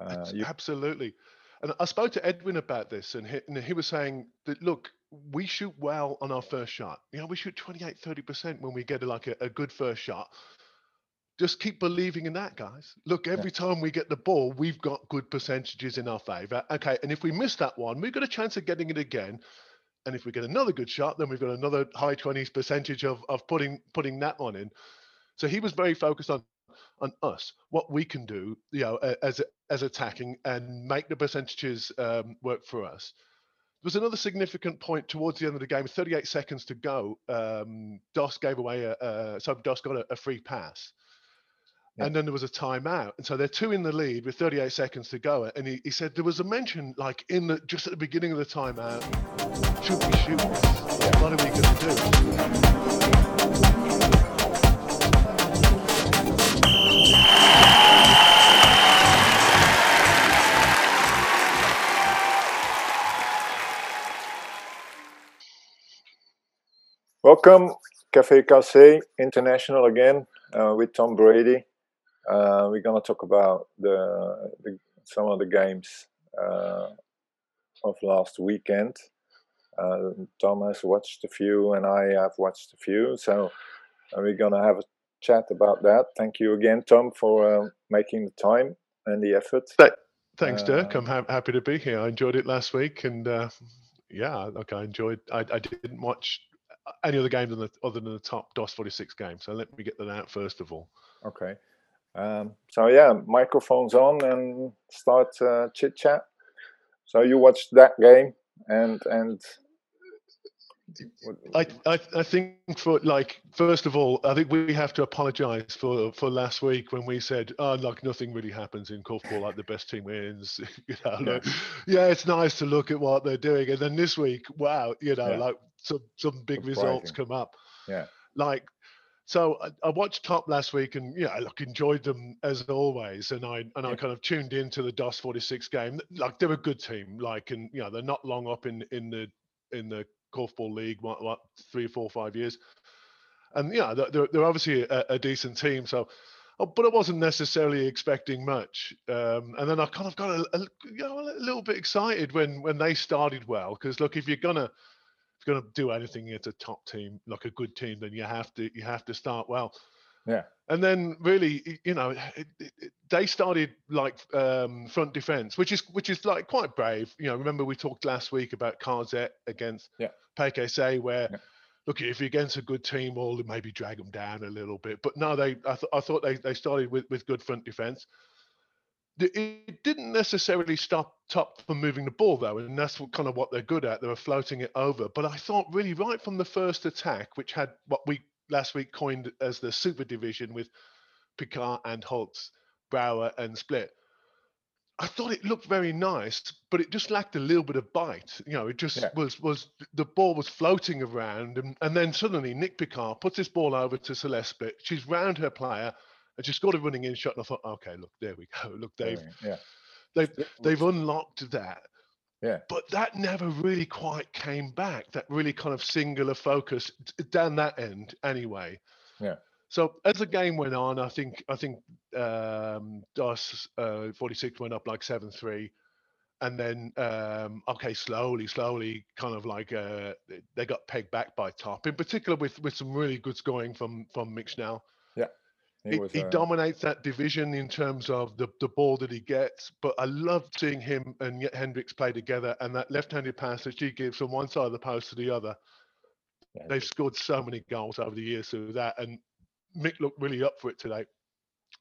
Uh, you... Absolutely. And I spoke to Edwin about this, and he, and he, was saying that look, we shoot well on our first shot. You know, we shoot 28, 30% when we get like a, a good first shot. Just keep believing in that, guys. Look, every yeah. time we get the ball, we've got good percentages in our favor. Okay. And if we miss that one, we've got a chance of getting it again. And if we get another good shot, then we've got another high 20s percentage of, of putting putting that one in. So he was very focused on on us, what we can do, you know, as as attacking and make the percentages um, work for us. There was another significant point towards the end of the game, 38 seconds to go. Um, Dos gave away a, a so Dos got a, a free pass. Yeah. And then there was a timeout, and so they're two in the lead with 38 seconds to go. And he, he said there was a mention like in the just at the beginning of the timeout, should we shoot? What are we going to do? Welcome, Cafe Cassé International again uh, with Tom Brady. Uh, we're going to talk about the, the, some of the games uh, of last weekend. Uh, Tom has watched a few, and I have watched a few. So uh, we're going to have a chat about that. Thank you again, Tom, for uh, making the time and the effort. Thanks, Dirk. I'm ha- happy to be here. I enjoyed it last week, and yeah, look, I enjoyed. I, I didn't watch any other game than the, other than the top DOS 46 game. So let me get that out first of all. Okay. Um, so yeah, microphones on and start uh, chit chat. So you watched that game and and I, I, I think for like first of all, I think we have to apologise for for last week when we said, oh, like nothing really happens in korfball, like the best team wins. you know, yeah. Like, yeah, it's nice to look at what they're doing, and then this week, wow, you know, yeah. like some some big results come up. Yeah, like so I, I, watched Top last week and yeah, I look enjoyed them as always, and I and. I kind of tuned into the DOS 46 game. Like they're a good team, like and you know they're not long up in in the in the korfball league, what, what three, four, five years. And yeah, they're, they're obviously a, a decent team. So, oh, but I wasn't necessarily expecting much. Um, and then I kind of got a, a, you know, a little bit excited when when they started well. Because look, if you're gonna if you're gonna do anything it's a top team, like a good team, then you have to you have to start well. Yeah. And then really, you know, it, it, they started like um, front defense, which is which is like quite brave. You know, remember we talked last week about KZ against yeah. PKC, where yeah. look if you're against a good team, all well, maybe drag them down a little bit. But no, they I, th- I thought they, they started with, with good front defense. It didn't necessarily stop top from moving the ball though, and that's what, kind of what they're good at. They were floating it over. But I thought really right from the first attack, which had what we last week coined as the super division with Picard and Holtz, Brower and Split. I thought it looked very nice, but it just lacked a little bit of bite. You know, it just yeah. was was the ball was floating around, and, and then suddenly Nick Picard puts this ball over to Celeste Split. She's round her player, and she's got a running in shot. And I thought, okay, look, there we go. Look, they've yeah. they've they've unlocked that. Yeah. But that never really quite came back. That really kind of singular focus down that end, anyway. Yeah. So as the game went on, I think I think um, DOS uh, 46 went up like seven three, and then um, okay, slowly, slowly, kind of like uh, they got pegged back by top. In particular, with with some really good scoring from from. Yeah. He, was, he uh, dominates that division in terms of the, the ball that he gets. But I love seeing him and Hendricks play together and that left-handed pass that she gives from one side of the post to the other. Yeah. They've scored so many goals over the years through that, and Mick looked really up for it today,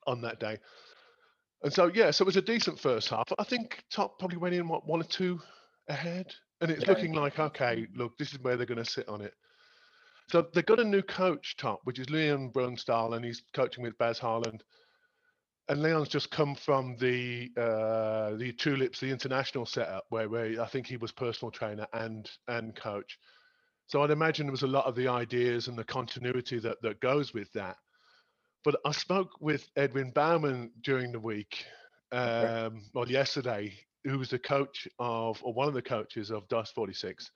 on that day. And so yeah, so it was a decent first half. I think Top probably went in what one or two ahead, and it's yeah. looking like okay, look, this is where they're going to sit on it. So they've got a new coach, Top, which is Leon Brunstall, and he's coaching with Baz Harland. And Leon's just come from the uh, the Tulips, the international setup, where, where I think he was personal trainer and and coach. So I'd imagine there was a lot of the ideas and the continuity that that goes with that. But I spoke with Edwin Bauman during the week, um, well, yesterday, who was the coach of, or one of the coaches of DOS 46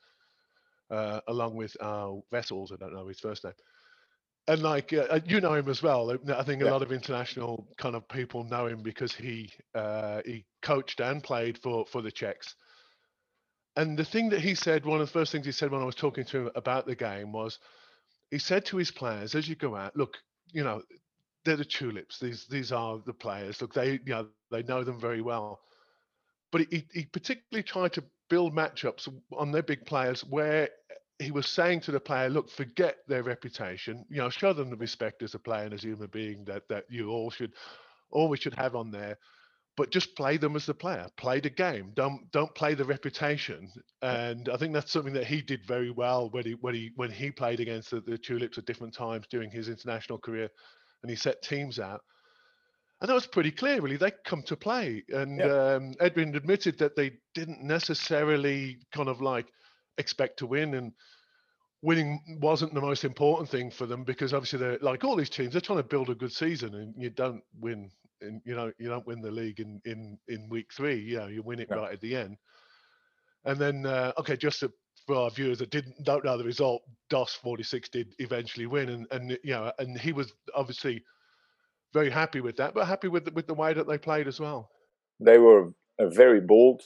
uh, along with uh, Vessels. I don't know his first name. and like uh, you know him as well. I think a Yeah. lot of international kind of people know him because he uh, he coached and played for for the Czechs. And the thing that he said, one of the first things he said when I was talking to him about the game was, he said to his players as you go out, look, you know, they're the tulips. These these are the players. Look, they you know they know them very well. But he, he particularly tried to build matchups on their big players where he was saying to the player, look, forget their reputation. You know, show them the respect as a player and as a human being that that you all should always should have on there. But just play them as the player. Play the game. Don't don't play the reputation. And I think that's something that he did very well when he when he when he played against the, the Tulips at different times during his international career, and he set teams out. And that was pretty clear, really. They come to play, and Yeah. um, Edwin admitted that they didn't necessarily kind of like expect to win, and winning wasn't the most important thing for them because obviously they're like all these teams. They're trying to build a good season, and you don't win, and you know you don't win the league in in in week three. You know you win it No. right at the end. And then uh, okay, just to, for our viewers that didn't don't know the result, DOS forty six did eventually win, and and you know and he was obviously very happy with that, but happy with the, with the way that they played as well. they were very bold.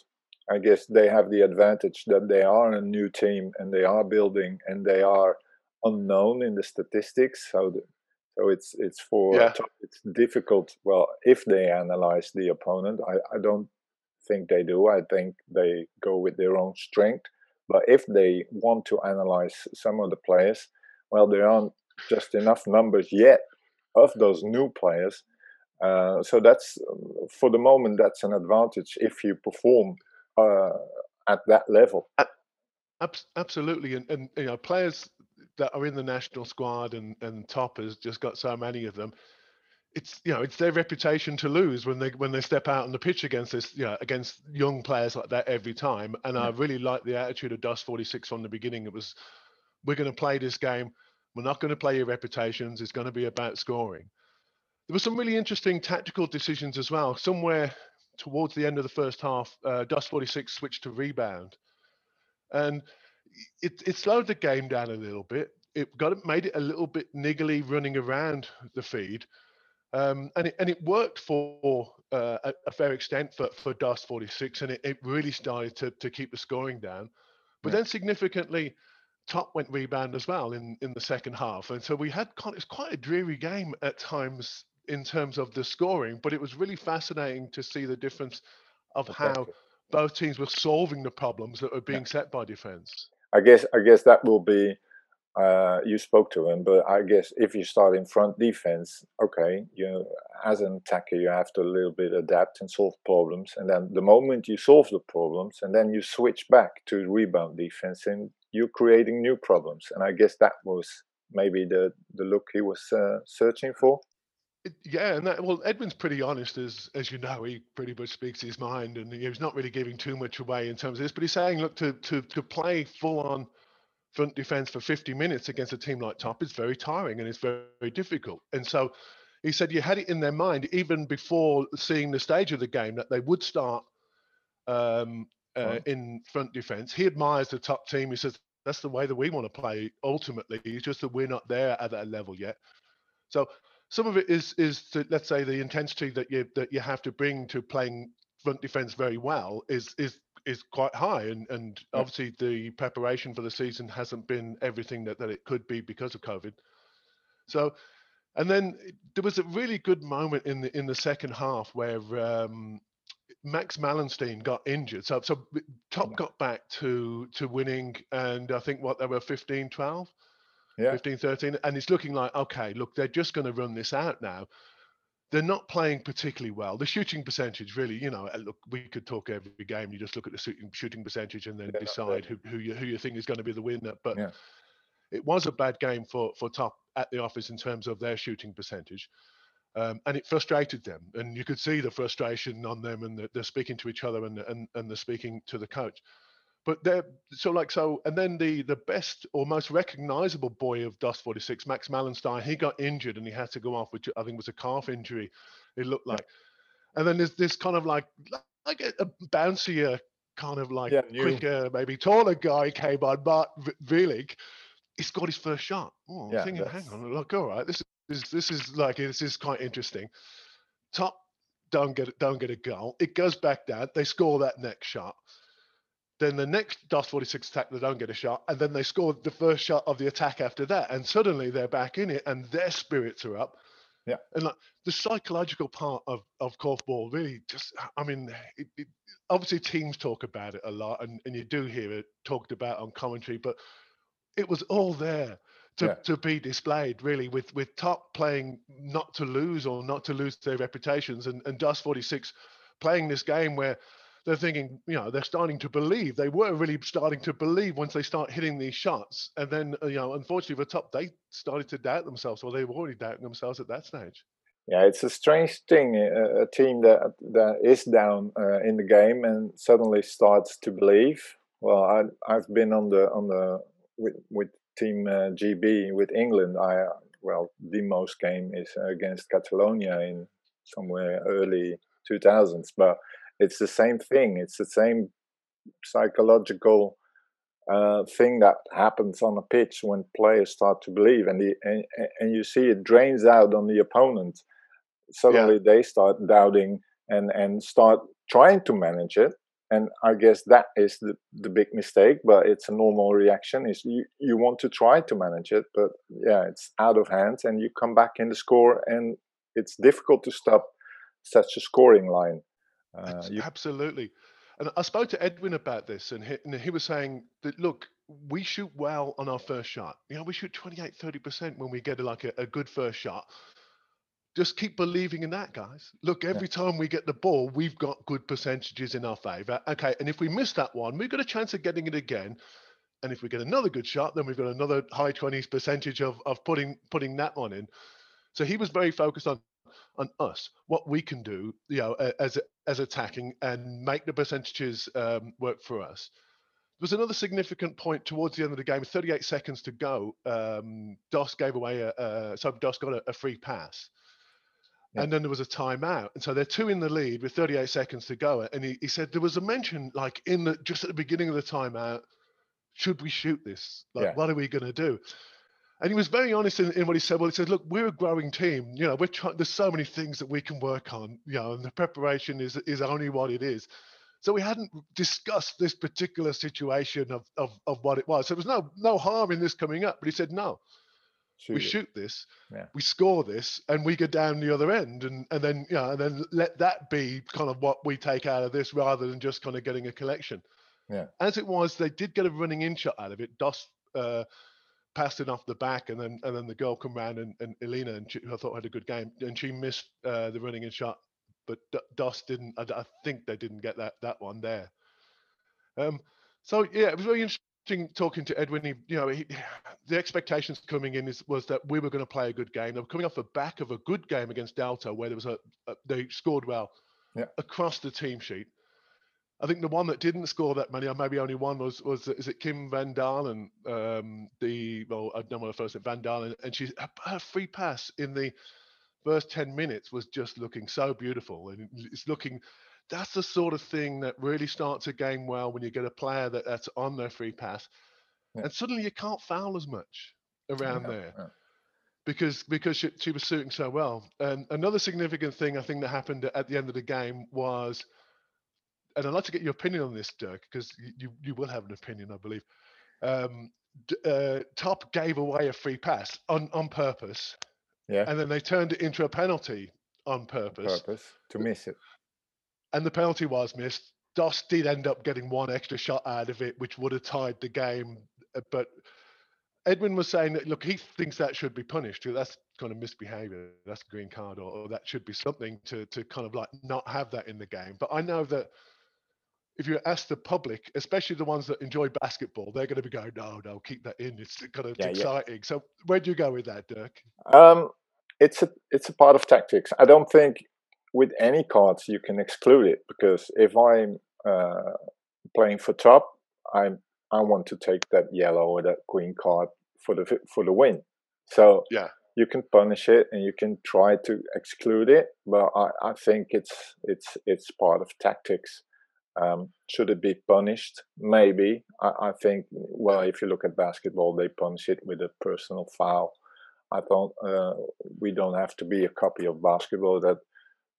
I guess they have the advantage that they are a new team and they are building and they are unknown in the statistics. So, the, so it's it's for Yeah. it's difficult. Well, if they analyze the opponent, I, I don't think they do. I think they go with their own strength. But if they want to analyze some of the players, well, there aren't just enough numbers yet of those new players uh, so that's um, for the moment that's an advantage if you perform uh, at that level. Absolutely, and, and you know players that are in the national squad and and top has just got so many of them. It's you know it's their reputation to lose when they when they step out on the pitch against this you know against young players like that every time. And I really like the attitude of DOS Forty Six from the beginning. It was we're going to play this game. We're not going to play your reputations. It's going to be about scoring. There were some really interesting tactical decisions as well. Somewhere towards the end of the first half, uh, DOS 46 switched to rebound. And it, it slowed the game down a little bit. It got made it a little bit niggly running around the feed. Um, and, it, and it worked for uh, a, a fair extent for, for DOS 46, and it, it really started to, to keep the scoring down. But Yeah. then significantly, Top went rebound as well in, in the second half. And so we had kind it's quite a dreary game at times in terms of the scoring, but it was really fascinating to see the difference of how both teams were solving the problems that were being set by defense. I guess I guess that will be. Uh, you spoke to him, but I guess if you start in front defense, okay, you as an attacker you have to a little bit adapt and solve problems, and then the moment you solve the problems, and then you switch back to rebound defense, and you're creating new problems. And I guess that was maybe the the look he was uh, searching for. Yeah, and that well, Edwin's pretty honest, as as you know, he pretty much speaks his mind, and he's not really giving too much away in terms of this. But he's saying, look, to to to play full on front defense for 50 minutes against a team like Top is very tiring and it's very, very difficult. And so he said you had it in their mind even before seeing the stage of the game that they would start um, uh, Right. in front defense. He admires the top team. He says that's the way that we want to play. Ultimately, it's just that we're not there at that level yet. So some of it is is to, let's say the intensity that you that you have to bring to playing front defense very well is is is quite high and and Yeah. obviously the preparation for the season hasn't been everything that, that it could be because of covid so and then there was a really good moment in the in the second half where um Max Mallenstein got injured. So so Top Yeah. got back to to winning and I think what they were 15 12 Yeah, 15 13 and it's looking like okay look they're just going to run this out now. They're not playing particularly well. The shooting percentage really you know uh, look we could talk every game. You just look at the shooting, shooting percentage and then Yeah, decide who, who you who you think is going to be the winner. But Yeah. it was a bad game for for top at the office in terms of their shooting percentage um, and it frustrated them. And you could see the frustration on them and the, they're speaking to each other and, and and they're speaking to the coach but they're so like so and then the the best or most recognizable boy of DOS 46 max mallenstein he got injured and he had to go off which i think was a calf injury it looked like and then there's this kind of like like a, a bouncier kind of like Yeah, quicker maybe taller guy came on Bart V- Vilic he scored his first shot. Oh, I'm Yeah, thinking, hang on, look, all right, this is this is like this is quite interesting. Top don't get it don't get a goal. It goes back down. They score that next shot. Then the next DOS 46 attack, they don't get a shot, and then they score the first shot of the attack after that, and suddenly they're back in it, and their spirits are up. Yeah. and like the psychological part of of korfball really just, I mean, it, it, obviously teams talk about it a lot, and and you do hear it talked about on commentary, but it was all there to, Yeah. to be displayed really with with top playing not to lose or not to lose their reputations and, and DOS 46 playing this game where they're thinking you know they're starting to believe they were really starting to believe once they start hitting these shots and then uh, you know unfortunately the top they started to doubt themselves or they were already doubting themselves at that stage Yeah, it's a strange thing. A, a team that that is down uh, in the game and suddenly starts to believe. Well, I, I've been on the on the with with team uh, GB with England. I uh, well, the most game is against Catalonia in somewhere early 2000s, but it's the same thing. It's the same psychological uh, thing that happens on a pitch when players start to believe, and the and, and you see it drains out on the opponent. Suddenly, they start doubting and and start trying to manage it. And I guess that is the, the big mistake, but it's a normal reaction. Is you, you want to try to manage it, but yeah, it's out of hand, and you come back in the score, and it's difficult to stop such a scoring line. Uh, you, Absolutely. And I spoke to Edwin about this, and he, and he was saying that look, we shoot well on our first shot. You know, we shoot 28, 30% when we get like a, a good first shot. Just keep believing in that, guys. Look, every time we get the ball, we've got good percentages in our favor. Okay. And if we miss that one, we've got a chance of getting it again. And if we get another good shot, then we've got another high 20s percentage of, of putting putting that one in. So he was very focused on on us, what we can do, you know, a- as as attacking and make the percentages um, work for us. There was another significant point towards the end of the game, 38 seconds to go. Um, Dos gave away a, uh, so Dos got a, a free pass. Yeah. And then there was a timeout. And so they're two in the lead with 38 seconds to go. And he, he said there was a mention like in the just at the beginning of the timeout, should we shoot this? Like, Yeah. what are we going to do? And he was very honest in, in what he said. Well, he said, "Look, we're a growing team. You know, we're trying. There's so many things that we can work on. You know, and the preparation is is only what it is. So we hadn't discussed this particular situation of of, of what it was. So there was no no harm in this coming up. But he said, no, we it. shoot this, Yeah. we score this, and we go down the other end, and and then you know, and then let that be kind of what we take out of this, rather than just kind of getting a collection. Yeah. As it was, they did get a running in shot out of it. Dos uh, passed it off the back, and then and then the girl come round and, and Elena, and she, I thought had a good game, and she missed uh, the running in shot, but D- Dos didn't. I, I think they didn't get that that one there. Um, so yeah, it was very interesting talking to Edwin. He, you know, he, the expectations coming in is was that we were going to play a good game. They were coming off the back of a good game against Delta, where there was a, a they scored well Yeah. across the team sheet. I think the one that didn't score that many, or maybe only one, was was is it Kim Van Dalen? Um, the well, I don't know what her first name, Van Dalen, and she her, free pass in the first ten minutes was just looking so beautiful, and it's looking. That's the sort of thing that really starts a game well when you get a player that, that's on their free pass, Yeah. and suddenly you can't foul as much around Yeah, there yeah. because because she, she was shooting so well. And another significant thing I think that happened at the end of the game was, and I'd like to get your opinion on this, Dirk, because you you will have an opinion, I believe. Um, uh, Top gave away a free pass on on purpose, Yeah. and then they turned it into a penalty on purpose, Purpose to miss it. and the penalty was missed. Dos did end up getting one extra shot out of it, which would have tied the game. uh, But Edwin was saying that look, he thinks that should be punished. That's kind of misbehavior. That's a green card, or, or that should be something to to kind of like not have that in the game. But I know that if you ask the public, especially the ones that enjoy basketball, they're going to be going, no, no, keep that in. It's kind of Yeah, yeah. exciting. So where do you go with that, Dirk? Um, it's a it's a part of tactics. I don't think with any cards you can exclude it because if I'm uh, playing for top, I'm I want to take that yellow or that green card for the for the win. So Yeah. you can punish it and you can try to exclude it, but I, I think it's it's it's part of tactics. Um, should it be punished? Maybe. I, I, think. Well, if you look at basketball, they punish it with a personal foul. I thought uh, we don't have to be a copy of basketball. That,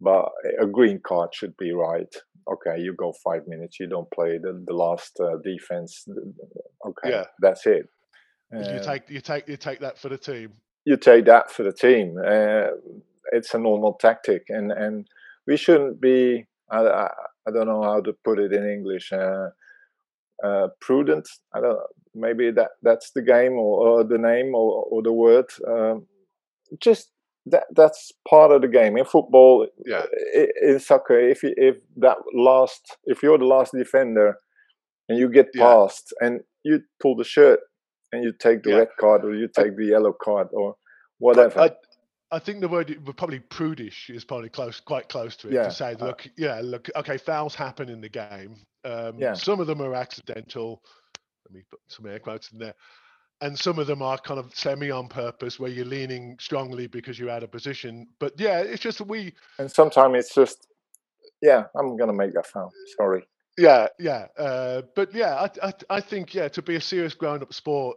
but a green card should be right. Okay, you go five minutes. You don't play the the last uh, defense. Okay, yeah. that's it. you take you take you take that for the team. You take that for the team. Uh, it's a normal tactic, and and we shouldn't be. I, I, I don't know how to put it in English. Uh, uh, prudent. I don't. Maybe that that's the game or, or the name or, or the word. Um, just that that's part of the game in football. Yeah. In soccer, if you, if that last, if you're the last defender, and you get past, yeah. and you pull the shirt, and you take the yeah. red card or you take I, the yellow card or whatever. I, I think the word probably prudish is probably close, quite close to it. Yeah. To say, look, uh, yeah, look, okay, fouls happen in the game. Um, yeah. Some of them are accidental. Let me put some air quotes in there. And some of them are kind of semi on purpose, where you're leaning strongly because you're out of position. But yeah, it's just we. And sometimes it's just, yeah, I'm gonna make that foul. Sorry. Yeah, yeah, uh, but yeah, I, I, I think yeah, to be a serious grown-up sport,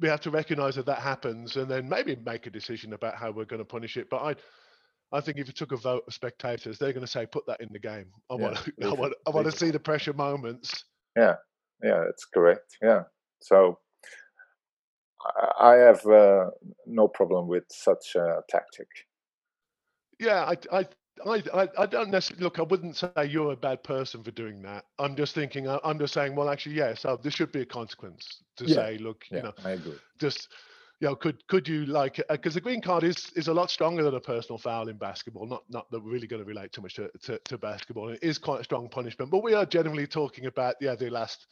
we have to recognise that that happens, and then maybe make a decision about how we're going to punish it. But I, I think if you took a vote of spectators, they're going to say, "Put that in the game." I yeah, want, I want, I want to see the pressure moments. Yeah, yeah, it's correct. Yeah, so I have uh, no problem with such a tactic. Yeah, I, I I, I, I don't necessarily look. I wouldn't say you're a bad person for doing that. I'm just thinking. I'm just saying. Well, actually, yeah. So there should be a consequence to yeah. say, look, yeah, you know, I agree. Just you know, could could you like because uh, the green card is is a lot stronger than a personal foul in basketball. Not not that we're really going to relate too much to, to, to basketball. It is quite a strong punishment, but we are generally talking about yeah the last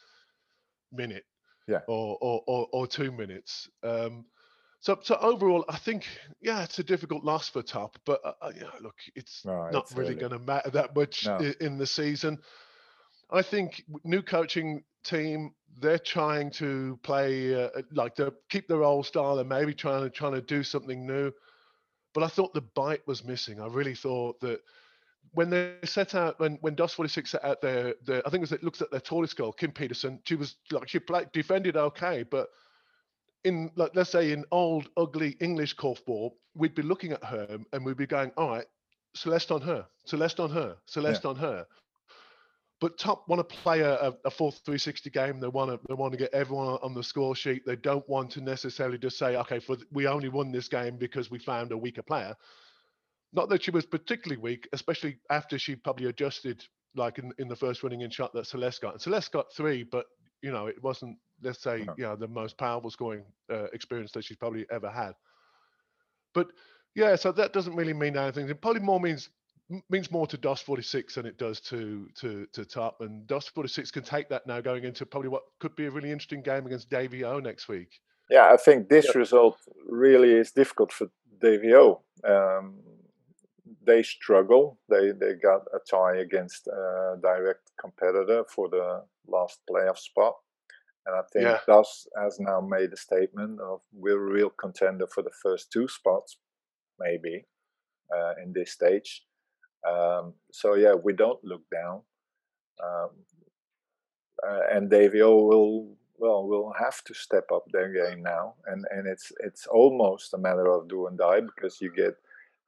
minute, yeah, or or or, or two minutes. Um, so, so overall, I think yeah, it's a difficult loss for Top, but uh, uh yeah, look, it's no, not it's really going to matter that much no. in the season. I think new coaching team they're trying to play uh, uh like to keep their old style and maybe trying to trying to do something new. But I thought the bite was missing. I really thought that when they set out when when DOS 46 set out their, their I think it was it looks at their tallest girl, Kim Peterson. She was like she played defended okay, but in like let's say in old ugly English korfball, we'd be looking at her and we'd be going, all right, Celeste on her, Celeste on her, Celeste yeah. on her. But top want to play a, a full 360 game. They want to they want to get everyone on the score sheet. They don't want to necessarily just say, okay, for we only won this game because we found a weaker player. Not that she was particularly weak, especially after she probably adjusted like in, in the first running in shot that Celeste got. And Celeste got three, but you know, it wasn't let's say you know the most powerful scoring uh, experience that she's probably ever had. But yeah, so that doesn't really mean anything. It probably more means means more to DOS 46 than it does to to to Top. And DOS 46 can take that now going into probably what could be a really interesting game against Davy O next week. Yeah, I think this result really is difficult for Davy O. Um, they struggle. They they got a tie against a direct competitor for the last playoff spot. And I think yeah. Has now made a statement of we're a real contender for the first two spots, maybe, uh, in this stage. Um, so yeah, we don't look down. Um, uh, and Davio will well will have to step up their game now, and and it's it's almost a matter of do and die because you get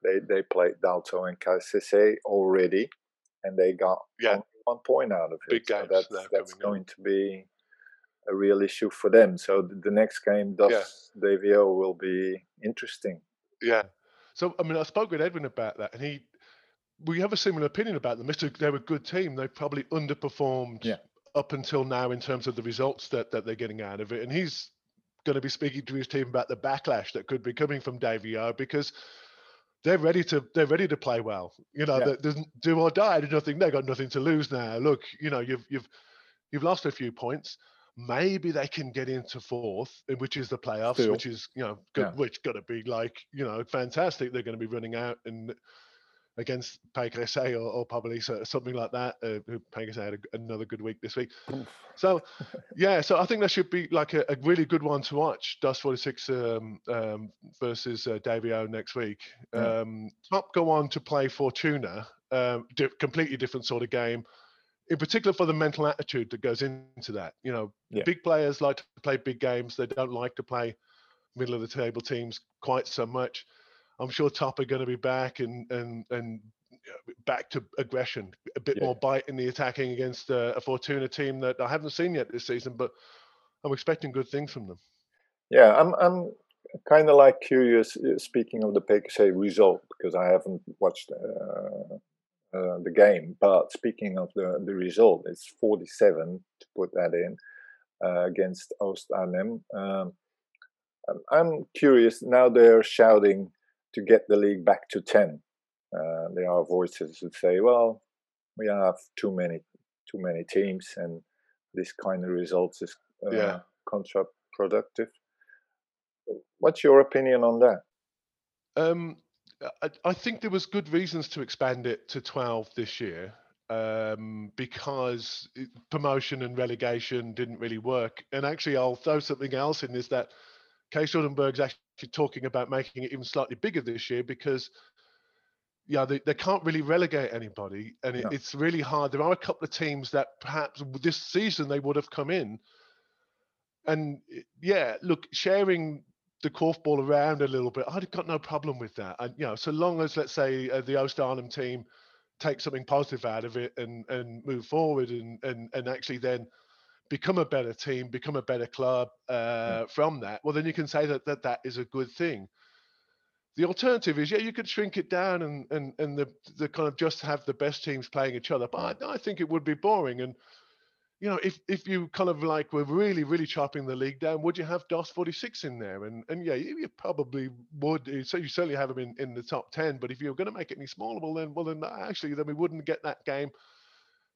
they they played Dalto and KCC already, and they got yeah. one point out of it. Big games. So that's that's going to be a real issue for them. So the, next game, does yeah. Davio will be interesting. Yeah. So I mean, I spoke with Edwin about that, and he, we have a similar opinion about them. They're a good team. They probably underperformed yeah. up until now in terms of the results that that they're getting out of it, and he's going to be speaking to his team about the backlash that could be coming from Davio because they're ready to they're ready to play well. You know, yeah. there's do or die. There's nothing. They've got nothing to lose now. Look, you know, you've you've you've lost a few points maybe they can get into fourth, which is the playoffs, Still. which is you know good, yeah. which got to be like you know fantastic. They're going to be running out and against PKC or, or probably something like that. Uh, PKC had a, another good week this week. so, yeah, so I think that should be like a, a really good one to watch. DOS 46 um, um, versus uh, Davio next week. Yeah. Um, Top go on to play Fortuna, um, di- completely different sort of game in particular for the mental attitude that goes into that. You know, Yeah. big players like to play big games. They don't like to play middle of the table teams quite so much. I'm sure Top are going to be back and and and uh, back to aggression, a bit Yeah. more bite in the attacking against uh, a Fortuna team that I haven't seen yet this season, but I'm expecting good things from them. Yeah, I'm I'm kind of like curious. uh, Speaking of the PKC result, because I haven't watched uh, uh, the game. But speaking of the the result, it's 47 to put that in uh, against Oost Arnhem. Um, I'm curious now. They're shouting to get the league back to 10. Uh, there are voices that say, "Well, we have too many too many teams, and this kind of results is uh, Yeah. contraproductive." What's your opinion on that? Um, I, I think there was good reasons to expand it to 12 this year um, because promotion and relegation didn't really work. And actually, I'll throw something else in is that Case Oldenburg's actually talking about making it even slightly bigger this year because yeah, they, they can't really relegate anybody, and it, No. it's really hard. There are a couple of teams that perhaps this season they would have come in, and yeah, look, sharing the korfball around a little bit, I've got no problem with that. And you know, so long as let's say uh, the Oost Arnhem team take something positive out of it and and move forward and and and actually then become a better team, become a better club uh, from that. Well, then you can say that that that is a good thing. The alternative is, yeah, you could shrink it down and and and the the kind of just have the best teams playing each other. But I, I think it would be boring. And you know, if if you kind of like were really really chopping the league down, would you have DOS forty six in there? And and yeah, you, you probably would. So you certainly have them in, in the top ten. But if you're going to make it any smaller, well then well then actually then we wouldn't get that game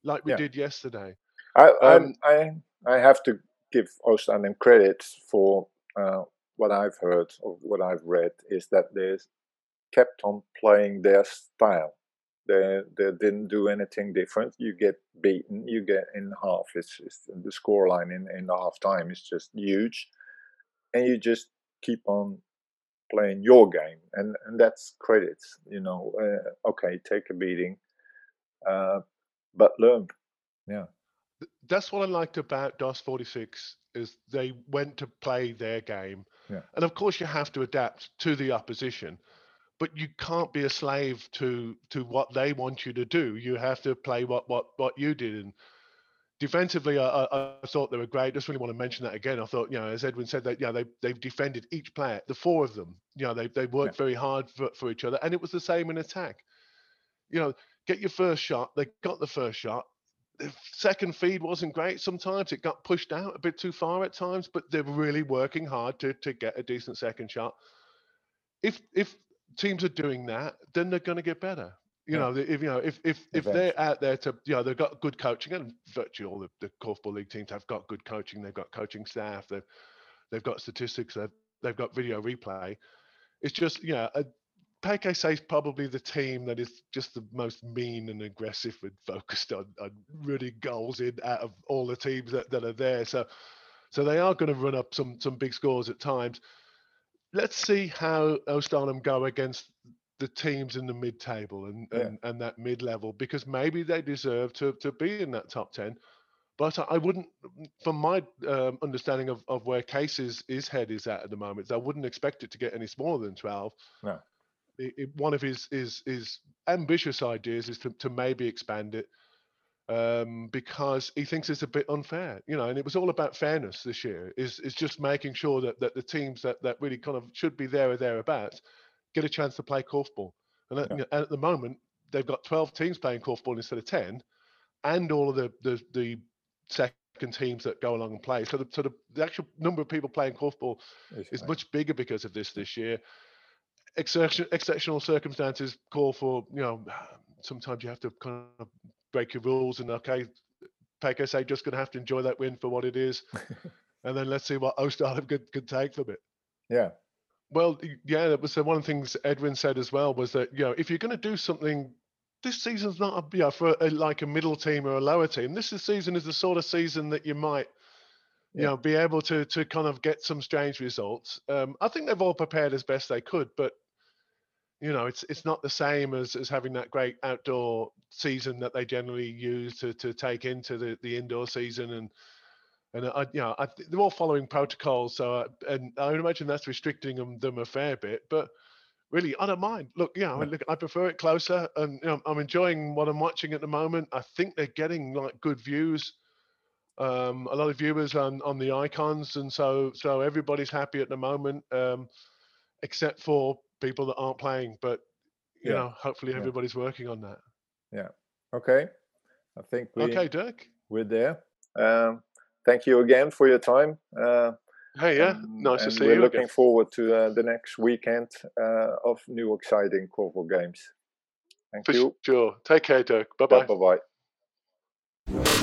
like we Yeah. did yesterday. I Um, I I have to give Oost Arnhem credit for uh, what I've heard or what I've read is that they kept on playing their style. They they didn't do anything different. You get beaten, you get in half. It's, it's the scoreline in in the half time is just huge, and you just keep on playing your game, and and that's credits. You know, uh, okay, take a beating, uh, but learn. Yeah. Th- that's what I liked about DOS 46 is they went to play their game. Yeah. And of course you have to adapt to the opposition, but you can't be a slave to to what they want you to do. You have to play what what what you did and defensively I, I, I thought they were great. Just really want to mention that again. I thought, you know, as Edwin said that, you know, they they've defended each player, the four of them. You know, they they worked very hard for, for each other and it was the same in attack. You know, get your first shot. They got the first shot the second feed wasn't great sometimes it got pushed out a bit too far at times but they're really working hard to to get a decent second shot if if teams are doing that then they're going to get better you Yeah. know if you know if if if Eventually. they're out there to you know they've got good coaching and virtually all the, the korfball league teams have got good coaching they've got coaching staff they've they've got statistics they've, they've got video replay it's just you know a, PKC is probably the team that is just the most mean and aggressive and focused on, on running goals in out of all the teams that, that are there. So so they are going to run up some some big scores at times. Let's see how Oost Arnhem go against the teams in the mid table and, Yeah. and, and that mid level because maybe they deserve to, to be in that top 10. But I- I wouldn't, from my um, understanding of, of where Case's his head is at at the moment, I wouldn't expect it to get any smaller than 12 No. I- i- one of his his his ambitious ideas is to, to maybe expand it um, because he thinks it's a bit unfair, you know. And it was all about fairness this year. Is is just making sure that that the teams that that really kind of should be there or thereabouts get a chance to play korfball. And at, Yeah. you know, and at the moment, they've got 12 teams playing korfball instead of 10, and all of the the, the second teams that go along and play. So the so the, the actual number of people playing korfball is much bigger because of this this year. Exception, exceptional circumstances call for you know sometimes you have to kind of break your rules and okay, PKC just going to have to enjoy that win for what it is, and then let's see what Oostdalen could, could take from it. yeah. Well, yeah, that was one of the things Edwin said as well was that you know if you're going to do something, this season's not a, you know, for a, like a middle team or a lower team. This is season is the sort of season that you might you Yeah. know be able to to kind of get some strange results. Um, I think they've all prepared as best they could, but you know, it's it's not the same as, as having that great outdoor season that they generally use to, to take into the, the indoor season and and I, you know, I, they're all following protocols. So, uh, and I would imagine that's restricting them, them a fair bit. But really, I don't mind. Look, yeah, I, mean, look, I prefer it closer, and you know, I'm enjoying what I'm watching at the moment. I think they're getting like good views, um, a lot of viewers on on the icons, and so so everybody's happy at the moment, um, except for people that aren't playing. But you yeah. know, hopefully everybody's working on that. Yeah. Okay. I think we. Okay, Dirk. We're there. Um, thank you again for your time. Uh, hey, yeah, um, nice to see we're you. We're looking again. forward to uh, the next weekend uh, of new exciting korfball games. Thank for you. Sure. Take care, Dirk. Bye bye. Bye bye.